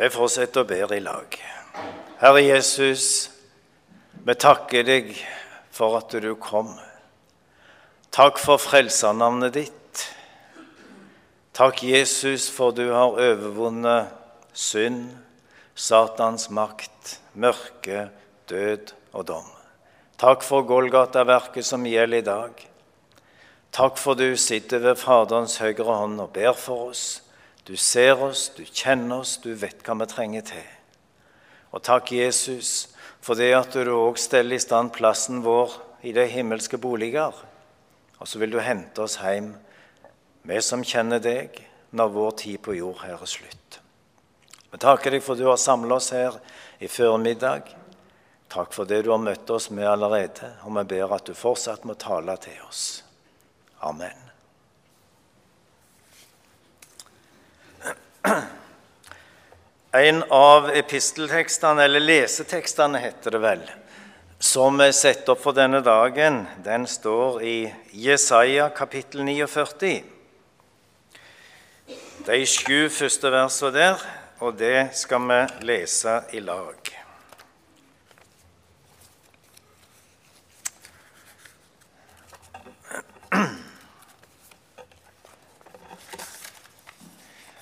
Vi fortsetter å be i lag. Herre Jesus, vi takker deg for at du kom. Takk for frelsernavnet ditt. Takk, Jesus, for du har overvunnet synd, Satans makt, mørke, død og dom. Takk for Golgata-verket som gjelder i dag. Takk for du sitter ved Faderens høyre hånd og ber for oss. Du ser oss, du kjenner oss, du vet hva vi trenger til. Og takk, Jesus, for det at du òg steller i stand plassen vår i de himmelske boliger. Og så vil du hente oss hjem, vi som kjenner deg, når vår tid på jord her er slutt. Vi takker deg for du har samla oss her i formiddag. Takk for det du har møtt oss med allerede, og vi ber at du fortsatt må tale til oss. Amen. En av episteltekstene, eller lesetekstene heter det vel, som er satt opp for denne dagen, den står i Jesaja kapittel 49. De sju første versene der, og det skal vi lese i lag.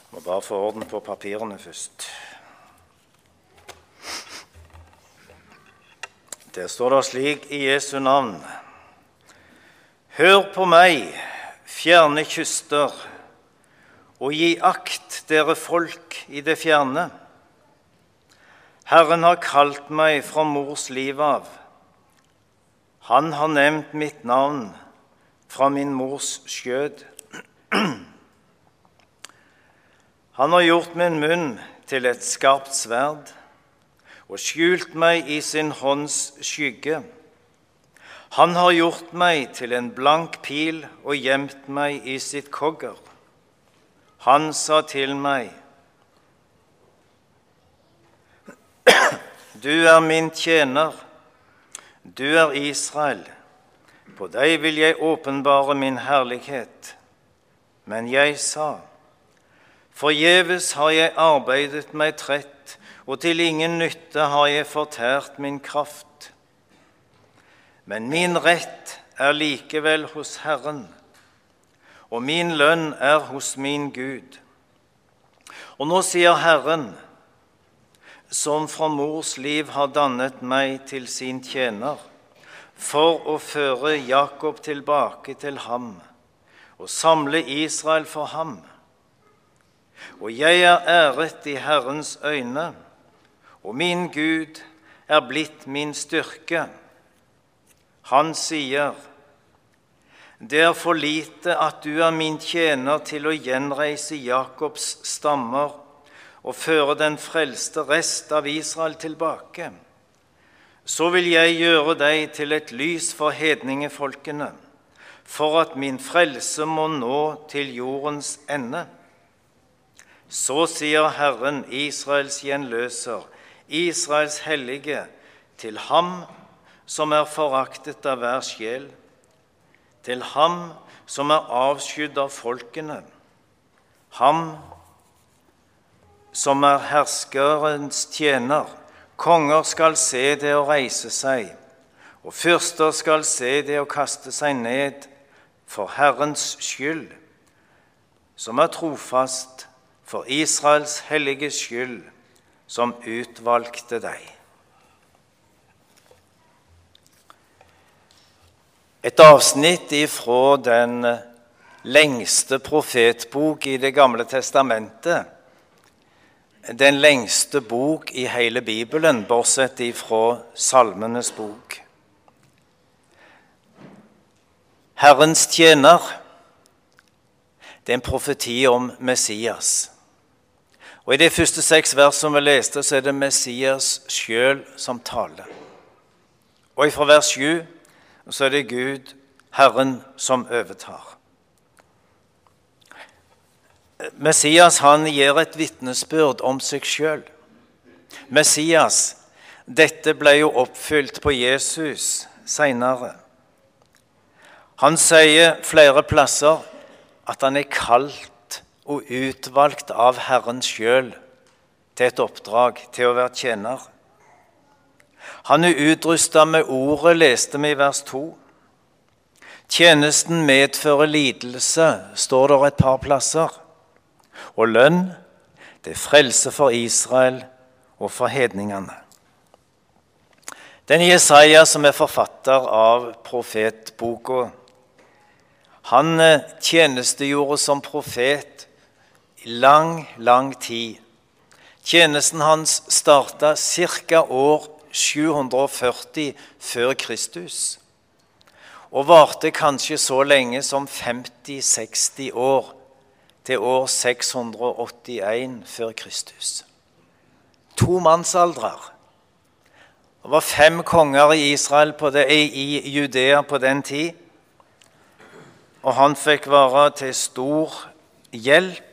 Må bare få orden på papirene først. Der står det slik i Jesu navn. Hør på meg, fjerne kyster, og gi akt, dere folk i det fjerne. Herren har kalt meg fra mors liv av. Han har nevnt mitt navn fra min mors skjød. Han har gjort min munn til et skarpt sverd og skjult meg i sin hånds skygge. Han har gjort meg til en blank pil og gjemt meg i sitt kogger. Han sa til meg, Du er min tjener, du er Israel. På deg vil jeg åpenbare min herlighet. Men jeg sa, Forgjeves har jeg arbeidet meg trett, og til ingen nytte har jeg fortært min kraft. Men min rett er likevel hos Herren, og min lønn er hos min Gud. Og nå sier Herren, som fra mors liv har dannet meg til sin tjener, for å føre Jakob tilbake til ham og samle Israel for ham. Og jeg er æret i Herrens øyne, og min Gud er blitt min styrke. Han sier, Det er for lite at du er min tjener til å gjenreise Jakobs stammer og føre den frelste rest av Israel tilbake. Så vil jeg gjøre deg til et lys for hedningefolkene, for at min frelse må nå til jordens ende. Så sier Herren, Israels gjenløser, Israels hellige, til ham som er foraktet av hver sjel, til ham som er avskydd av folkene, ham som er herskerens tjener. Konger skal se det og reise seg, og fyrster skal se det og kaste seg ned for Herrens skyld, som er trofast for Israels hellige skyld, som utvalgte deg. Et avsnitt ifra den lengste profetbok i Det gamle testamentet. Den lengste bok i hele Bibelen, bortsett ifra Salmenes bok. Herrens tjener. Det er en profeti om Messias. Og I de første seks versene vi leste, så er det Messias sjøl som taler. Og fra vers 7 så er det Gud, Herren, som overtar. Messias han gir et vitnesbyrd om seg sjøl. Messias, dette ble jo oppfylt på Jesus seinere. Han sier flere plasser at han er kalt og utvalgt av Herren sjøl til et oppdrag, til å være tjener. Han er utrusta med ordet, leste vi i vers 2. Tjenesten medfører lidelse, står det et par plasser. Og lønn, det er frelse for Israel og for hedningene. Den Jesaja som er forfatter av profetboka, han eh, tjenestegjorde som profet lang, lang tid. Tjenesten hans starta ca. år 740 før Kristus og varte kanskje så lenge som 50-60 år, til år 681 før Kristus. To mannsaldrer. Det var fem konger i Israel det, i Judea på den tid. Og han fikk være til stor hjelp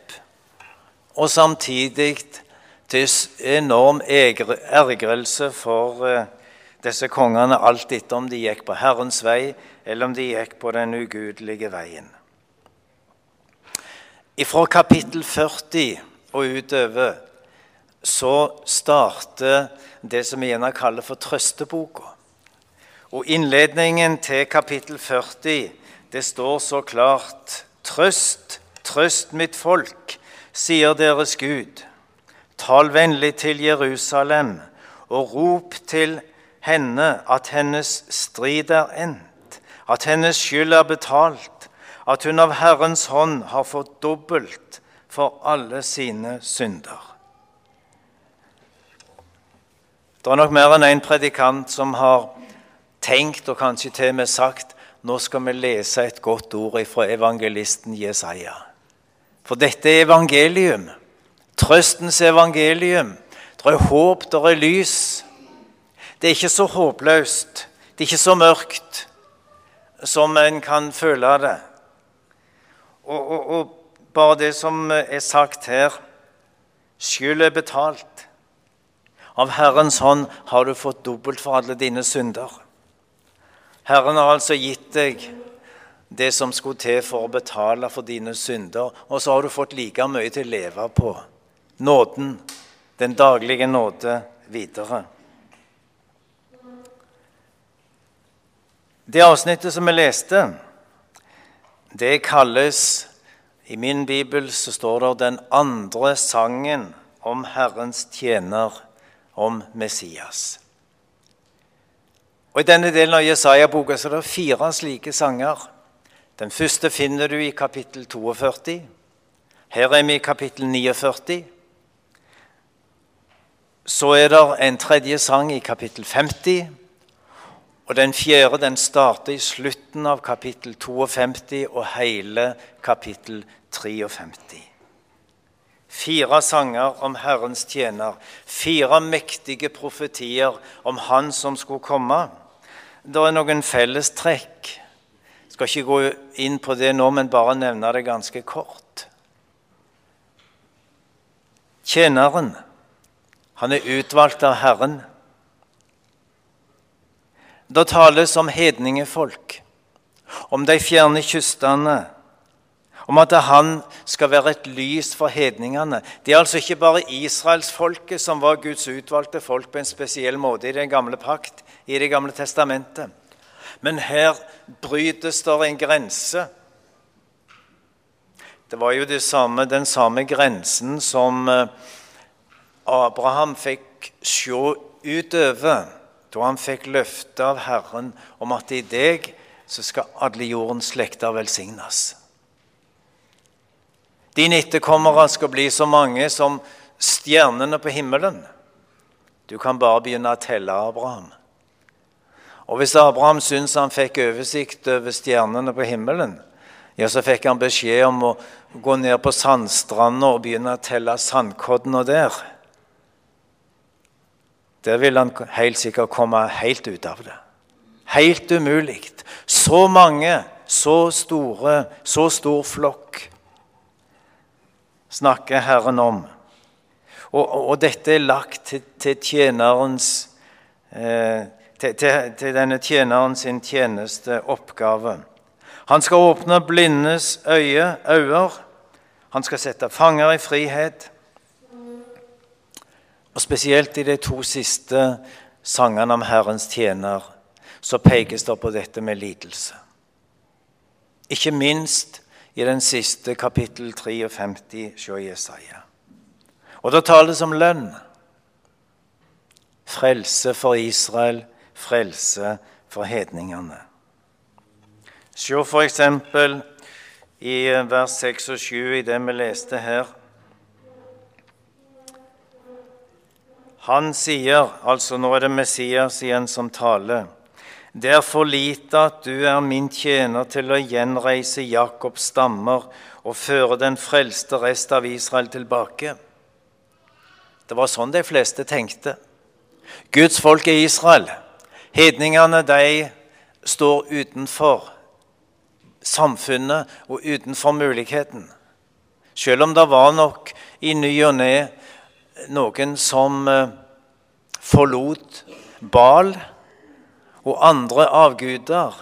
og samtidig til enorm ergrelse for eh, disse kongene, alt etter om de gikk på Herrens vei eller om de gikk på den ugudelige veien. Fra kapittel 40 og utover så starter det som vi gjerne kaller for trøsteboka. Og innledningen til kapittel 40 det står så klart Trøst, trøst mitt folk, sier deres Gud. Tal vennlig til Jerusalem og rop til henne at hennes strid er endt, at hennes skyld er betalt, at hun av Herrens hånd har fått dobbelt for alle sine synder. Det er nok mer enn én en predikant som har tenkt og kanskje til og med sagt nå skal vi lese et godt ord fra evangelisten Jesaja. For dette er evangelium. Trøstens evangelium. Det er håp, det er lys. Det er ikke så håpløst. Det er ikke så mørkt som en kan føle det. Og, og, og bare det som er sagt her Skyld er betalt. Av Herrens hånd har du fått dobbelt for alle dine synder. Herren har altså gitt deg det som skulle til for å betale for dine synder, og så har du fått like mye til å leve på. Nåden, den daglige nåde, videre. Det avsnittet som vi leste, det kalles I min bibel så står det 'den andre sangen om Herrens tjener' om Messias. Og I denne delen av Jesaja-boka er det fire slike sanger. Den første finner du i kapittel 42. Her er vi i kapittel 49. Så er det en tredje sang i kapittel 50. Og den fjerde den starter i slutten av kapittel 52 og hele kapittel 53. Fire sanger om Herrens tjener. Fire mektige profetier om Han som skulle komme. Det er noen fellestrekk. Skal ikke gå inn på det nå, men bare nevne det ganske kort. Tjeneren, han er utvalgt av Herren. Da tales om hedningefolk, om de fjerne kystene om at han skal være et lys for hedningene. Det er altså ikke bare israelsfolket som var Guds utvalgte folk på en spesiell måte i den gamle pakt, i Det gamle testamentet. Men her brytes det en grense. Det var jo det samme, den samme grensen som eh, Abraham fikk se utover da han fikk løfte av Herren om at i deg så skal alle jordens slekter velsignes. Dine etterkommere skal bli så mange som stjernene på himmelen. Du kan bare begynne å telle Abraham. Og hvis Abraham syntes han fikk oversikt over stjernene på himmelen, ja, så fikk han beskjed om å gå ned på sandstranda og begynne å telle sandkoddene der. Der vil han helt sikkert komme helt ut av det. Helt umulig. Så mange, så store, så stor flokk snakker Herren om. Og, og, og dette er lagt til, til tjenerens eh, til, til, denne tjeneren sin tjenesteoppgave. Han skal åpne blindes øye, øyne. Han skal sette fanger i frihet. Og spesielt i de to siste sangene om Herrens tjener så pekes det på dette med lidelse. Ikke minst i den siste kapittel 53 hos Jesaja. Og da tales om lønn. Frelse for Israel, frelse for hedningene. Se eksempel i vers 6 og 7 i det vi leste her. Han sier, altså nå er det Messias igjen som taler, det er for lite at du er min tjener til å gjenreise Jakobs stammer og føre den frelste rest av Israel tilbake. Det var sånn de fleste tenkte. Guds folk er Israel. Hedningene de står utenfor samfunnet og utenfor muligheten. Selv om det var nok i ny og ne noen som eh, forlot Bal og andre avguder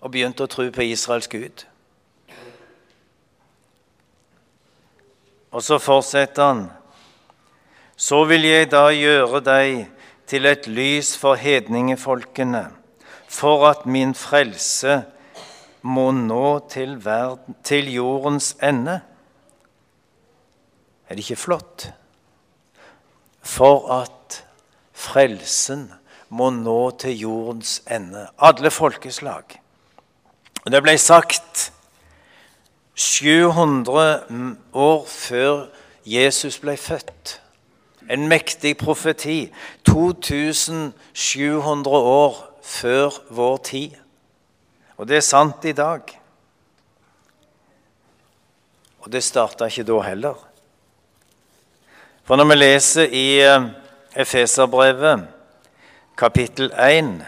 og begynte å tro på Israels Gud. Og så fortsetter han. Så vil jeg da gjøre deg til et lys for hedningefolkene, for at min frelse må nå til, verden, til jordens ende. Er det ikke flott? for at frelsen må nå til jordens ende. Alle folkeslag. Og Det ble sagt 700 år før Jesus ble født. En mektig profeti. 2700 år før vår tid. Og det er sant i dag. Og det starta ikke da heller. For når vi leser i eh, Efeserbrevet, kapittel 1,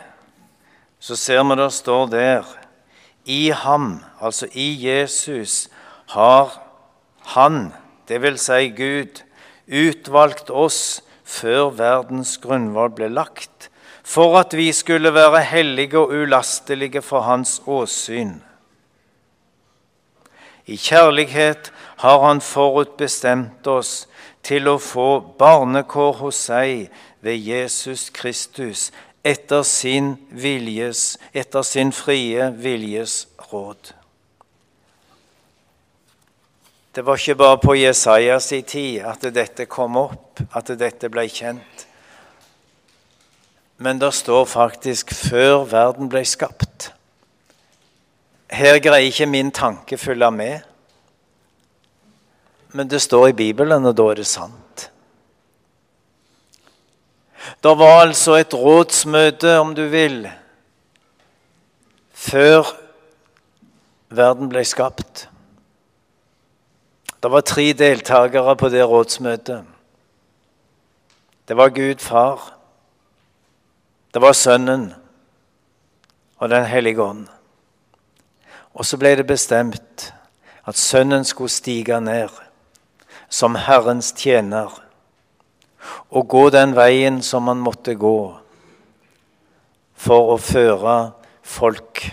så ser vi det står der I ham, altså i Jesus, har Han, vil si Gud, utvalgt oss før verdens grunnvoll ble lagt, for at vi skulle være hellige og ulastelige for Hans åsyn. I kjærlighet har Han forutbestemt oss til å få barnekår hos seg ved Jesus Kristus etter sin, viljes, etter sin frie viljes råd. Det var ikke bare på Jesajas tid at dette kom opp, at dette ble kjent. Men det står faktisk 'før verden ble skapt'. Her greier ikke min tanke følge med men det står i Bibelen, og da er det sant. Det var altså et rådsmøte, om du vil, før verden ble skapt. Det var tre deltakere på det rådsmøtet. Det var Gud far, det var Sønnen og Den hellige ånd. Og så ble det bestemt at Sønnen skulle stige ned som Herrens tjener og gå den veien som han måtte gå for å føre folk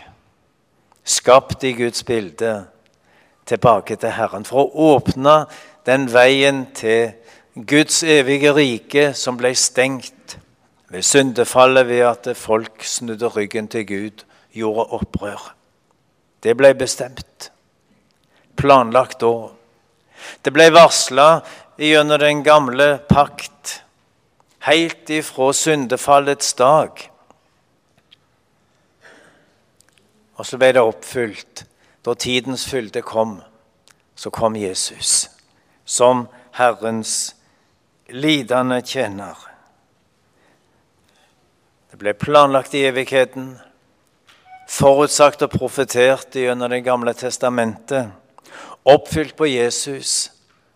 skapt i Guds bilde tilbake til Herren. For å åpne den veien til Guds evige rike som ble stengt ved syndefallet ved at folk snudde ryggen til Gud, gjorde opprør. Det ble bestemt. Planlagt da. Det ble varsla gjennom den gamle pakt helt ifra syndefallets dag. Og så ble det oppfylt da tidens fylde kom. Så kom Jesus som Herrens lidende tjener. Det ble planlagt i evigheten, forutsagt og profetert gjennom Det gamle testamentet oppfylt på Jesus,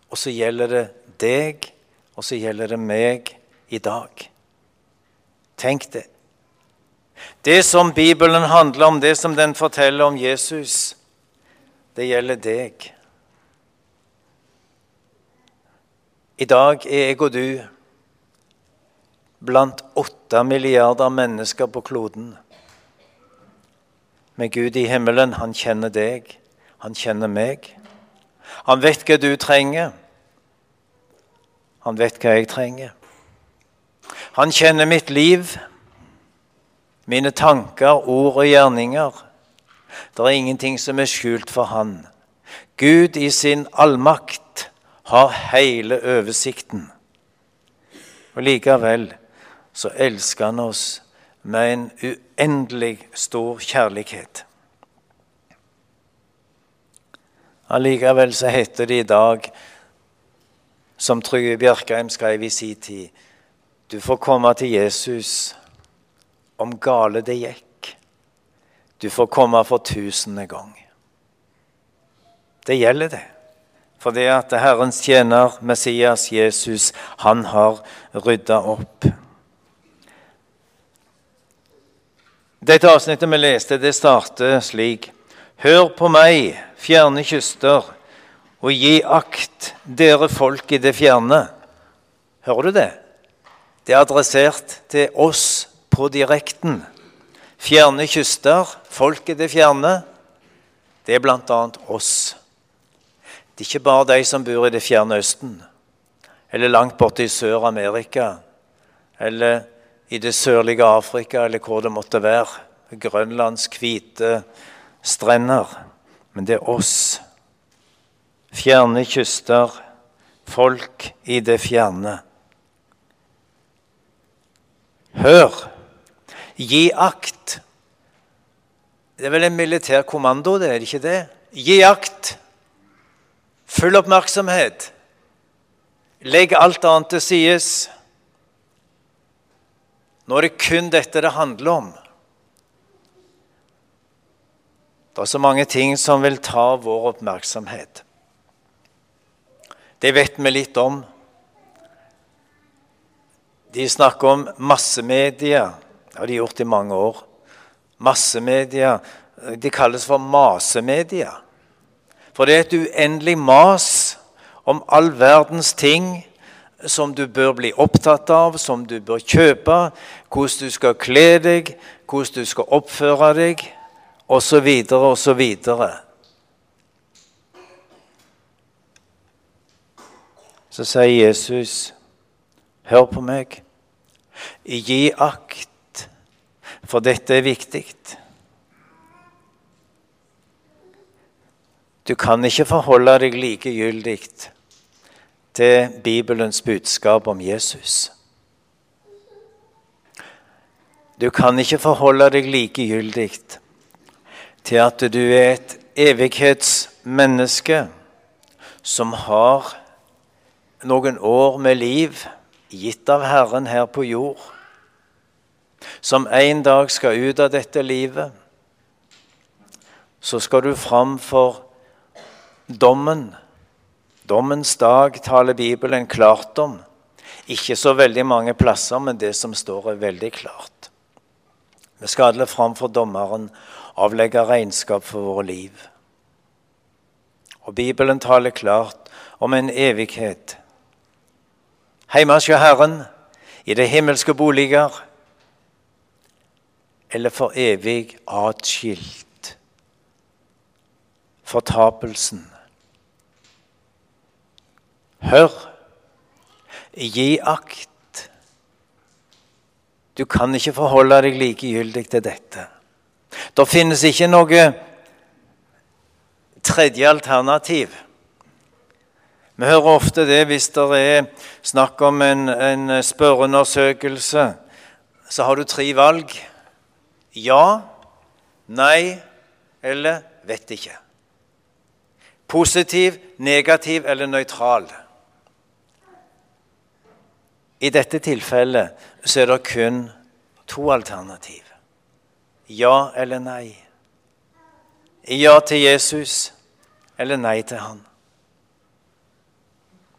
og så gjelder det deg, og så gjelder det meg i dag. Tenk det. Det som Bibelen handler om, det som den forteller om Jesus, det gjelder deg. I dag er jeg og du blant åtte milliarder mennesker på kloden. Med Gud i himmelen, han kjenner deg, han kjenner meg. Han vet hva du trenger. Han vet hva jeg trenger. Han kjenner mitt liv, mine tanker, ord og gjerninger. Det er ingenting som er skjult for han. Gud i sin allmakt har hele oversikten. Og likevel så elsker han oss med en uendelig stor kjærlighet. Allikevel så heter det i dag, som Trygve Bjerkreim skrev i sin tid, du får komme til Jesus om gale det gikk. Du får komme for tusende gang. Det gjelder, det. For det at Herrens tjener, Messias Jesus, han har rydda opp. Dette avsnittet vi leste, det starter slik. Hør på meg, fjerne kyster, og gi akt, dere folk i det fjerne. Hører du det? Det er adressert til oss på direkten. Fjerne kyster, folk i det fjerne, det er bl.a. oss. Det er ikke bare de som bor i det fjerne Østen, eller langt borte i Sør-Amerika, eller i det sørlige Afrika, eller hvor det måtte være. Grønlands hvite strender, men det er oss. Fjerne kyster, folk i det fjerne. Hør! Gi akt. Det er vel en militær kommando, det, er det ikke det? Gi akt. Full oppmerksomhet. Legg alt annet til sides. Nå er det kun dette det handler om. Det er så mange ting som vil ta vår oppmerksomhet. Det vet vi litt om. De snakker om massemedia. Det har de gjort i mange år. Massemedia de kalles for masemedia. For det er et uendelig mas om all verdens ting som du bør bli opptatt av, som du bør kjøpe, hvordan du skal kle deg, hvordan du skal oppføre deg så videre. Så sier Jesus, 'Hør på meg. Gi akt, for dette er viktig.' Du kan ikke forholde deg likegyldig til Bibelens budskap om Jesus. Du kan ikke forholde deg likegyldig til at du er et evighetsmenneske som har noen år med liv gitt av Herren her på jord, som en dag skal ut av dette livet, så skal du fram for dommen. Dommens dag taler Bibelen klart om. Ikke så veldig mange plasser, men det som står, er veldig klart. Vi skal alle fram for dommeren avlegge regnskap for våre liv. Og Bibelen taler klart om en evighet. Hjemme hos Herren, i det himmelske boliger, eller for evig atskilt. Fortapelsen. Hør, gi akt. Du kan ikke forholde deg likegyldig til dette. Det finnes ikke noe tredje alternativ. Vi hører ofte det hvis det er snakk om en, en spørreundersøkelse. Så har du tre valg. Ja, nei eller vet ikke. Positiv, negativ eller nøytral. I dette tilfellet så er det kun to alternativ. Ja eller nei? Ja til Jesus eller nei til han?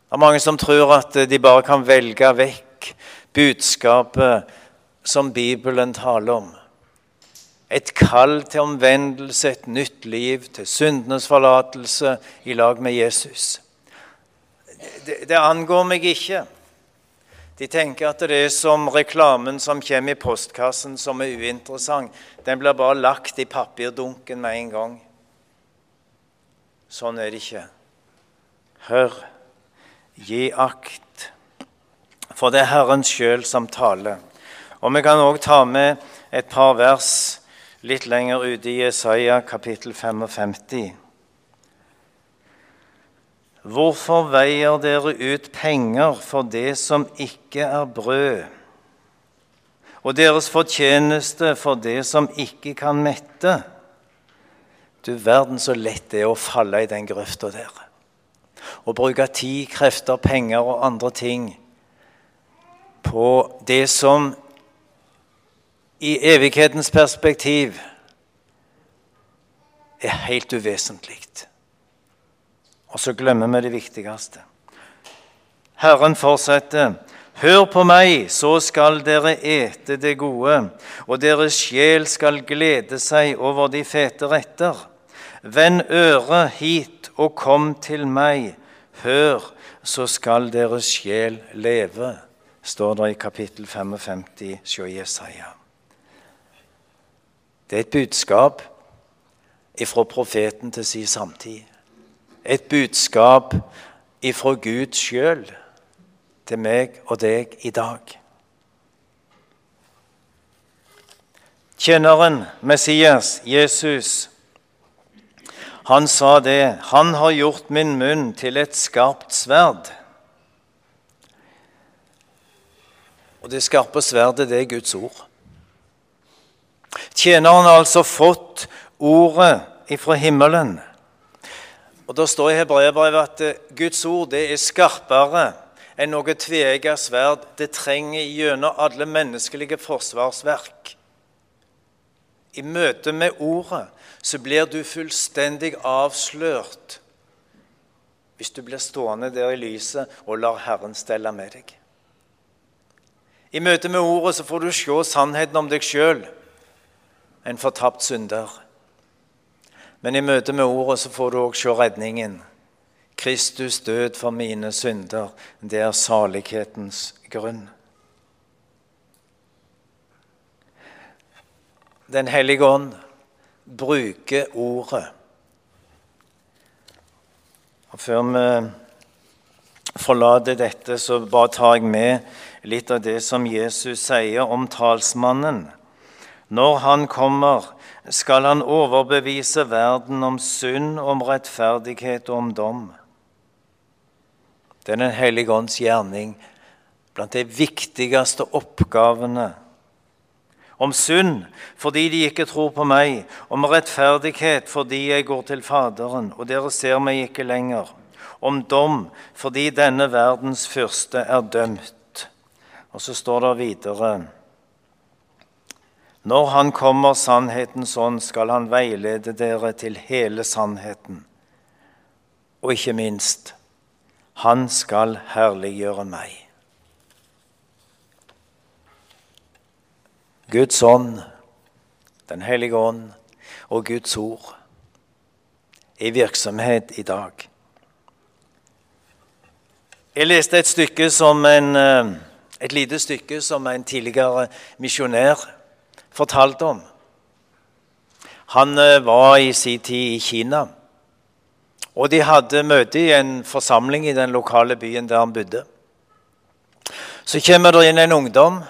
Det er mange som tror at de bare kan velge vekk budskapet som Bibelen taler om. Et kall til omvendelse, et nytt liv, til syndenes forlatelse i lag med Jesus. Det, det angår meg ikke. De tenker at det er som reklamen som kommer i postkassen, som er uinteressant. Den blir bare lagt i papirdunken med en gang. Sånn er det ikke. Hør, gi akt, For det er Herren sjøl som taler. Og vi kan òg ta med et par vers litt lenger ute i Jesaja kapittel 55. Hvorfor veier dere ut penger for det som ikke er brød, og deres fortjeneste for det som ikke kan mette? Du verden så lett det er å falle i den grøfta der. Å bruke tid, krefter, penger og andre ting på det som i evighetens perspektiv er helt uvesentlig. Og så glemmer vi det viktigste. Herren fortsetter. Hør på meg, så skal dere ete det gode, og deres sjel skal glede seg over de fete retter. Vend øret hit og kom til meg. Hør, så skal deres sjel leve, står det i kapittel 55 hos Jesaja. Det er et budskap ifra profeten til sin samtid. Et budskap ifra Gud sjøl til meg og deg i dag. Tjeneren, Messias, Jesus, han sa det. Han har gjort min munn til et skarpt sverd. Og det skarpe sverdet, det er Guds ord. Tjeneren har altså fått ordet ifra himmelen. Og Da står i Hebreabrevet at eh, Guds ord det er skarpere enn noe tveegget sverd. Det trenger gjennom alle menneskelige forsvarsverk. I møte med ordet så blir du fullstendig avslørt hvis du blir stående der i lyset og lar Herren stelle med deg. I møte med ordet så får du se sannheten om deg sjøl en fortapt synder. Men i møte med ordet så får du òg se redningen. Kristus død for mine synder. Det er salighetens grunn. Den hellige ånd bruker ordet. Og Før vi forlater dette, så bare tar jeg med litt av det som Jesus sier om talsmannen. Når han kommer, skal han overbevise verden om synd, om rettferdighet og om dom. Det er Den hellige ånds gjerning blant de viktigste oppgavene. Om synd fordi de ikke tror på meg, om rettferdighet fordi jeg går til Faderen, og dere ser meg ikke lenger. Om dom fordi denne verdens fyrste er dømt. Og så står det videre når han kommer sannhetens ånd, skal han veilede dere til hele sannheten. Og ikke minst han skal herliggjøre meg. Guds ånd, Den hellige ånd og Guds ord i virksomhet i dag. Jeg leste et, stykke som en, eh, et lite stykke som en tidligere misjonær fortalte om. Han eh, var i sin tid i Kina. Og de hadde møte i en forsamling i den lokale byen der han bodde. Så kommer det inn en ungdom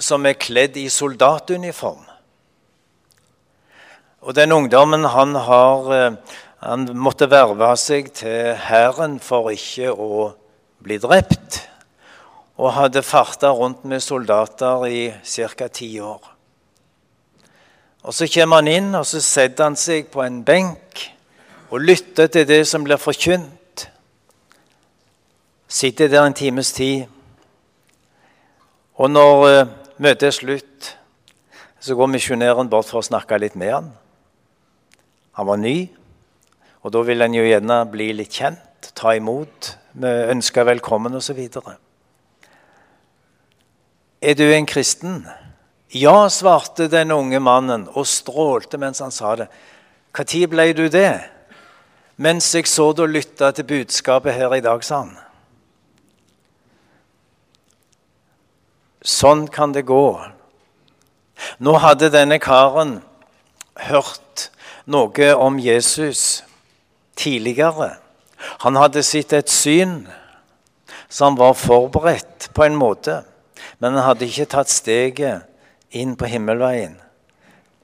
som er kledd i soldatuniform. Og den ungdommen han har eh, han måtte verve seg til hæren for ikke å bli drept. Og hadde farta rundt med soldater i ca. ti år. Og Så kommer han inn, og så setter han seg på en benk og lytter til det som blir forkynt. Sitter der en times tid. Og når uh, møtet er slutt, så går misjonæren bort for å snakke litt med han. Han var ny, og da vil han jo gjerne bli litt kjent, ta imot, ønske velkommen osv. Er du en kristen? Ja, svarte den unge mannen og strålte mens han sa det. Når ble du det? Mens jeg så og lytta til budskapet her i dag, sa han. Sånn kan det gå. Nå hadde denne karen hørt noe om Jesus tidligere. Han hadde sett et syn Så han var forberedt på en måte. Men han hadde ikke tatt steget inn på himmelveien.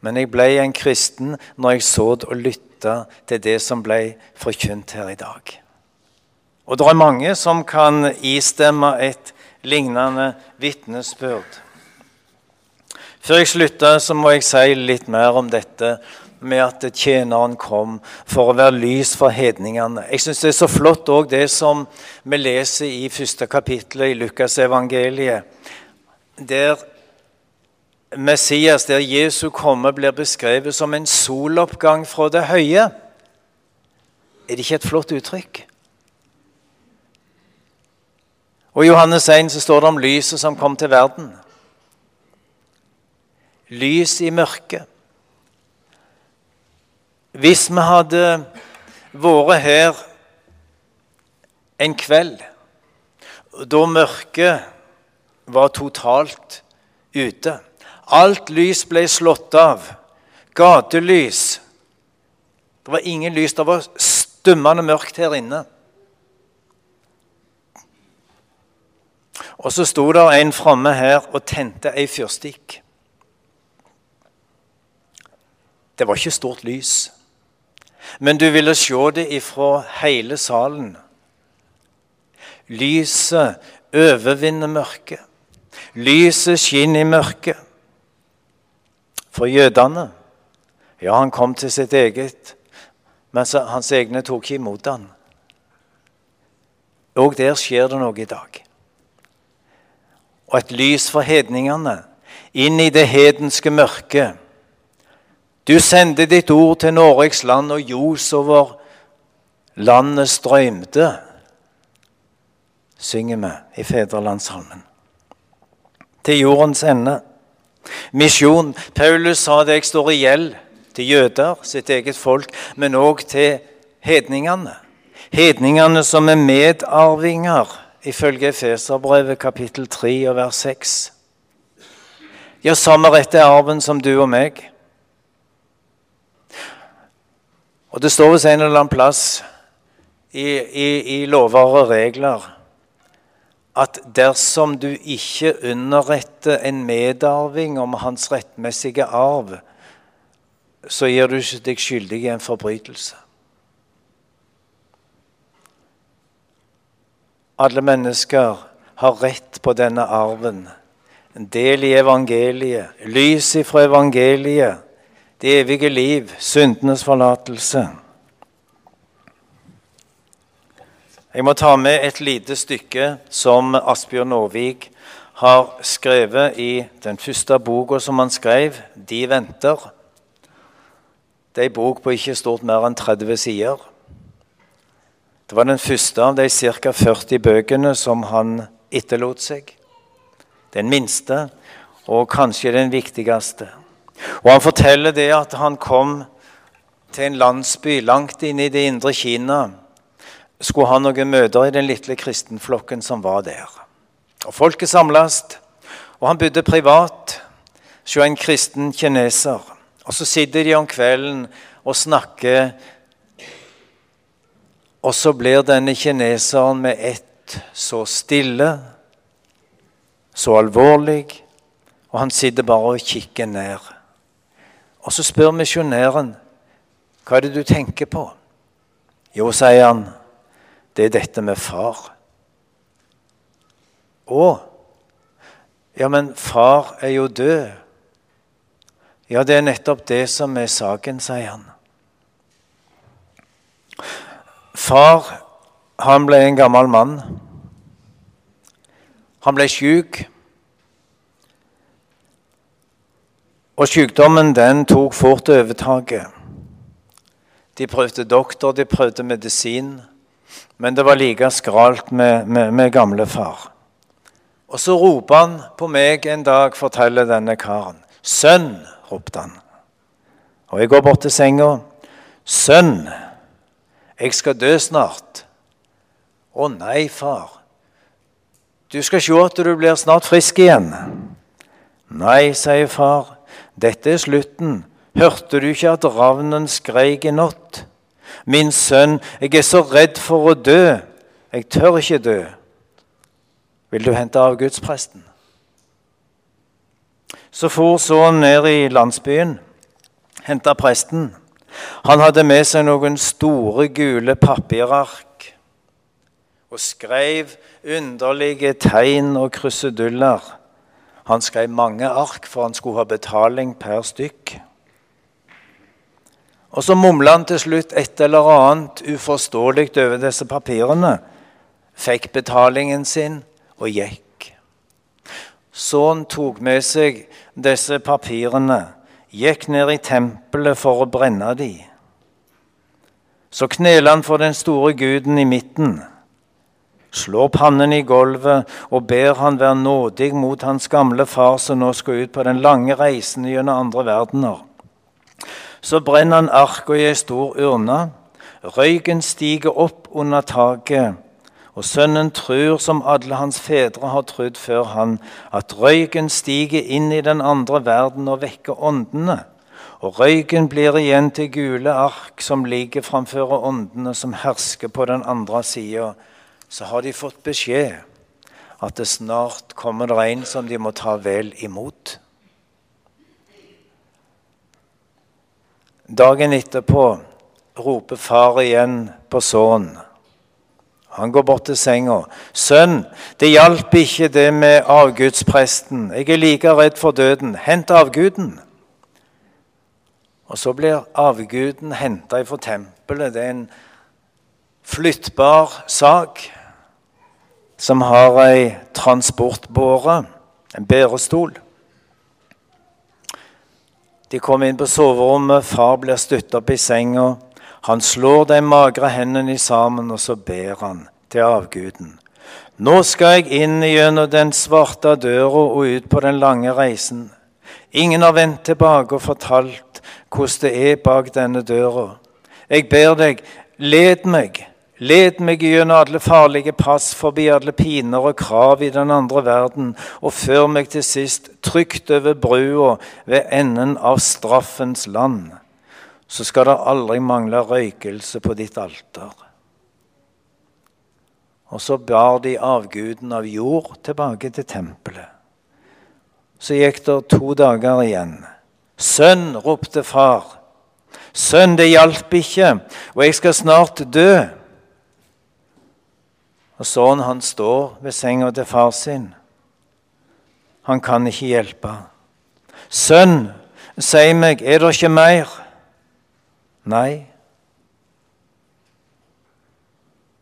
Men jeg ble en kristen når jeg så og lytta til det som ble forkynt her i dag. Og det er mange som kan istemme et lignende vitnesbyrd. Før jeg slutter, så må jeg si litt mer om dette med at tjeneren kom for å være lys for hedningene. Jeg syns det er så flott òg det som vi leser i første kapittel i Lukas evangeliet, der Messias, der Jesu komme, blir beskrevet som en soloppgang fra det høye. Er det ikke et flott uttrykk? Og I Johannes 1 så står det om lyset som kom til verden. Lys i mørket. Hvis vi hadde vært her en kveld da mørket var totalt ute Alt lys ble slått av. Gatelys. Det var ingen lys. Det var stummende mørkt her inne. Og så sto det en framme her og tente ei fyrstikk. Det var ikke stort lys, men du ville se det ifra hele salen. Lyset overvinner mørket. Lyset skinner i mørket. For jødene Ja, han kom til sitt eget, men hans egne tok ikke imot han. Og der skjer det noe i dag. Og et lys for hedningene inn i det hedenske mørket. Du sendte ditt ord til Norges land, og ljos over landet strømte, synger vi i Fedrelandssalmen. Til jordens ende. Misjon. Paulus sa det jeg står i gjeld til jøder, sitt eget folk, men òg til hedningene. Hedningene som er medarvinger, ifølge Efeserbrevet kapittel 3 og vers 6. Ja, samme rett er arven som du og meg. Og det står hos en eller annen plass i, i, i lover og regler at dersom du ikke underretter en medarving om hans rettmessige arv, så gjør du deg skyldig i en forbrytelse. Alle mennesker har rett på denne arven. En del i evangeliet, lys ifra evangeliet, det evige liv, syndenes forlatelse. Jeg må ta med et lite stykke som Asbjørn Nåvik har skrevet i den første boka som han skrev, 'De venter'. Det er en bok på ikke stort mer enn 30 sider. Det var den første av de ca. 40 bøkene som han etterlot seg. Den minste og kanskje den viktigste. Og Han forteller det at han kom til en landsby langt inne i det indre Kina skulle ha noen møter i den lille kristenflokken som var der. Og Folket samles, og han bodde privat hos en kristen kineser. Og Så sitter de om kvelden og snakker, og så blir denne kineseren med ett så stille, så alvorlig, og han sitter bare og kikker ned. Og så spør misjonæren, 'Hva er det du tenker på?' Jo, sier han, det er dette med far. Å, ja, men far er jo død. Ja, det er nettopp det som er saken, sier han. Far, han ble en gammel mann. Han ble sjuk. Og sykdommen den tok fort overtaket. De prøvde doktor, de prøvde medisin. Men det var like skralt med, med, med gamlefar. Og så roper han på meg en dag, forteller denne karen. 'Sønn', ropte han. Og jeg går bort til senga. 'Sønn, jeg skal dø snart.' 'Å nei, far. Du skal se at du blir snart frisk igjen.' 'Nei', sier far. 'Dette er slutten. Hørte du ikke at ravnen skreik i natt?' Min sønn, jeg er så redd for å dø. Jeg tør ikke dø. Vil du hente av gudspresten? Så for sønnen ned i landsbyen, henta presten. Han hadde med seg noen store, gule papirark og skrev underlige tegn og kruseduller. Han skrev mange ark, for han skulle ha betaling per stykk. Og så mumla han til slutt et eller annet uforståelig over disse papirene, fikk betalingen sin og gikk. Sønnen tok med seg disse papirene, gikk ned i tempelet for å brenne de. Så kneler han for den store guden i midten, slår pannen i gulvet og ber han være nådig mot hans gamle far som nå skal ut på den lange reisen gjennom andre verdener. Så brenner han arka i ei stor urne. Røyken stiger opp under taket og sønnen tror, som alle hans fedre har trodd før han, at røyken stiger inn i den andre verden og vekker åndene. Og røyken blir igjen til gule ark som ligger framfor åndene som hersker på den andre sida. Så har de fått beskjed at det snart kommer det en som de må ta vel imot. Dagen etterpå roper far igjen på sønnen. Han går bort til senga. 'Sønn, det hjalp ikke det med avgudspresten. Jeg er like redd for døden. Hent avguden.' Og så blir avguden henta fra tempelet. Det er en flyttbar sak som har ei transportbåre, en bærestol. De kommer inn på soverommet, far blir støtt opp i senga. Han slår de magre hendene sammen, og så ber han til avguden. Nå skal jeg inn gjennom den svarte døra og ut på den lange reisen. Ingen har vendt tilbake og fortalt hvordan det er bak denne døra. Jeg ber deg, led meg, led meg gjennom alle farlige pass, forbi alle piner og krav i den andre verden, og før meg til sist trygt over brua ved enden av straffens land så skal det aldri mangle røykelse på ditt alter. Og så bar de avguden av jord tilbake til tempelet. Så gikk det to dager igjen. Sønn, ropte far. Sønn, det hjalp ikke, og jeg skal snart dø. Og sønnen han står ved senga til far sin. Han kan ikke hjelpe. Sønn, si meg, er det ikke mer? Nei,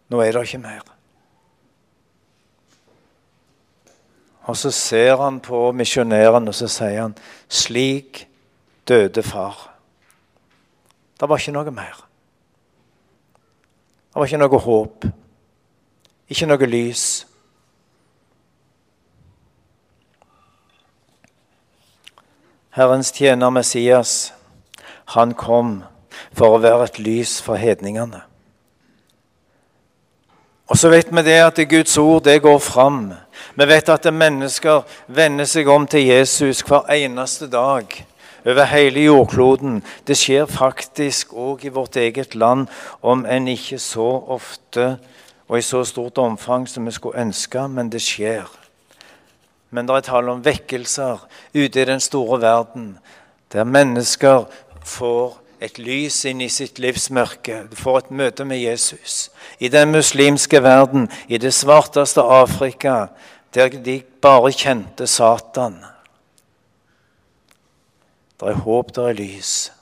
nå er det ikke mer. Og så ser han på misjonæren og så sier han, 'Slik døde far'. Det var ikke noe mer. Det var ikke noe håp. Ikke noe lys. Herrens tjener Messias, han kom for å være et lys for hedningene. Og så vet vi det at Guds ord det går fram. Vi vet at mennesker vender seg om til Jesus hver eneste dag over hele jordkloden. Det skjer faktisk òg i vårt eget land, om enn ikke så ofte og i så stort omfang som vi skulle ønske, men det skjer. Men det er tale om vekkelser ute i den store verden, der mennesker får et lys inn i sitt livs mørke. Du får et møte med Jesus. I den muslimske verden, i det svarteste Afrika, der de bare kjente Satan. Det er håp, det er lys.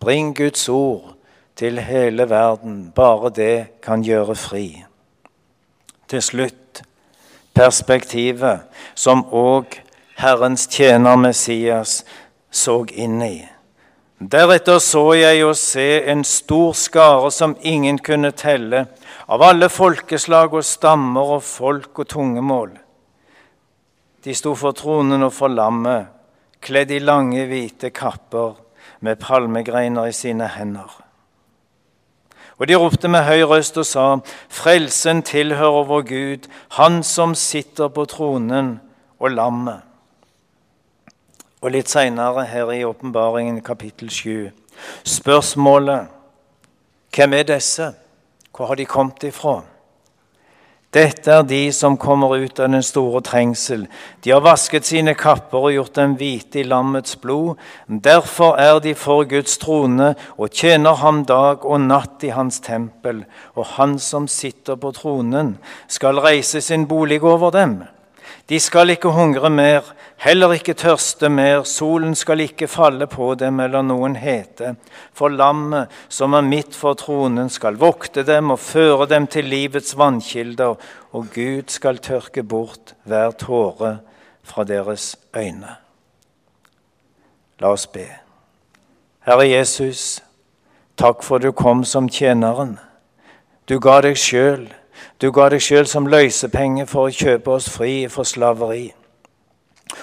Bring Guds ord til hele verden. Bare det kan gjøre fri. Til slutt perspektivet som òg Herrens tjener Messias så inn i. Deretter så jeg å se en stor skare som ingen kunne telle, av alle folkeslag og stammer og folk og tungemål. De sto for tronen og for lammet, kledd i lange, hvite kapper med palmegreiner i sine hender. Og de ropte med høy røst og sa, Frelsen tilhører vår Gud, Han som sitter på tronen, og lammet. Og litt seinere her i Åpenbaringen kapittel 7. Spørsmålet hvem er disse? Hvor har de kommet ifra? Dette er de som kommer ut av den store trengsel. De har vasket sine kapper og gjort dem hvite i lammets blod. Derfor er de for Guds trone og tjener ham dag og natt i hans tempel. Og han som sitter på tronen, skal reise sin bolig over dem. De skal ikke hungre mer, heller ikke tørste mer, solen skal ikke falle på dem eller noen hete. For lammet som er midt for tronen, skal vokte dem og føre dem til livets vannkilder, og Gud skal tørke bort hver tåre fra deres øyne. La oss be. Herre Jesus, takk for du kom som tjeneren. Du ga deg sjøl du ga deg sjøl som løsepenge for å kjøpe oss fri for slaveri.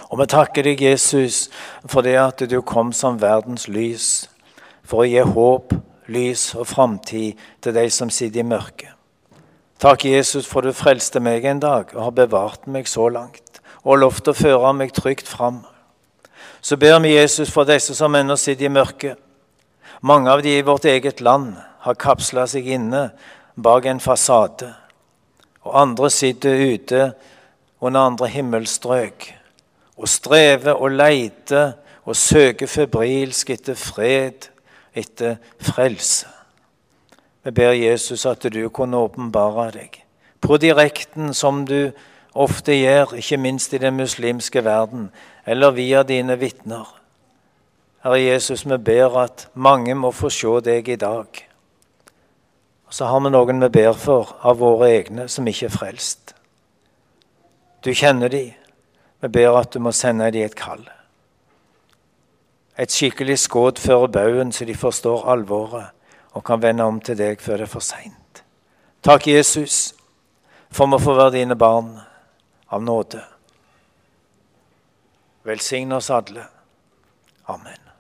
Og vi takker deg, Jesus, for det at du kom som verdens lys, for å gi håp, lys og framtid til de som sitter i mørket. Takk, Jesus, for du frelste meg en dag og har bevart meg så langt og lovt å føre meg trygt fram. Så ber vi Jesus for disse som ennå sitter i mørket. Mange av de i vårt eget land har kapsla seg inne bak en fasade og andre sitter ute under andre himmelstrøk og strever og leiter og søker febrilsk etter fred, etter frelse. Vi ber Jesus at du kunne åpenbare deg på direkten, som du ofte gjør, ikke minst i den muslimske verden, eller via dine vitner. Herre Jesus, vi ber at mange må få se deg i dag så har vi noen vi ber for av våre egne som ikke er frelst. Du kjenner de. Vi ber at du må sende dem et kall. Et skikkelig skudd før baugen, så de forstår alvoret og kan vende om til deg før det er for seint. Takk, Jesus, for vi får være dine barn av nåde. Velsign oss alle. Amen.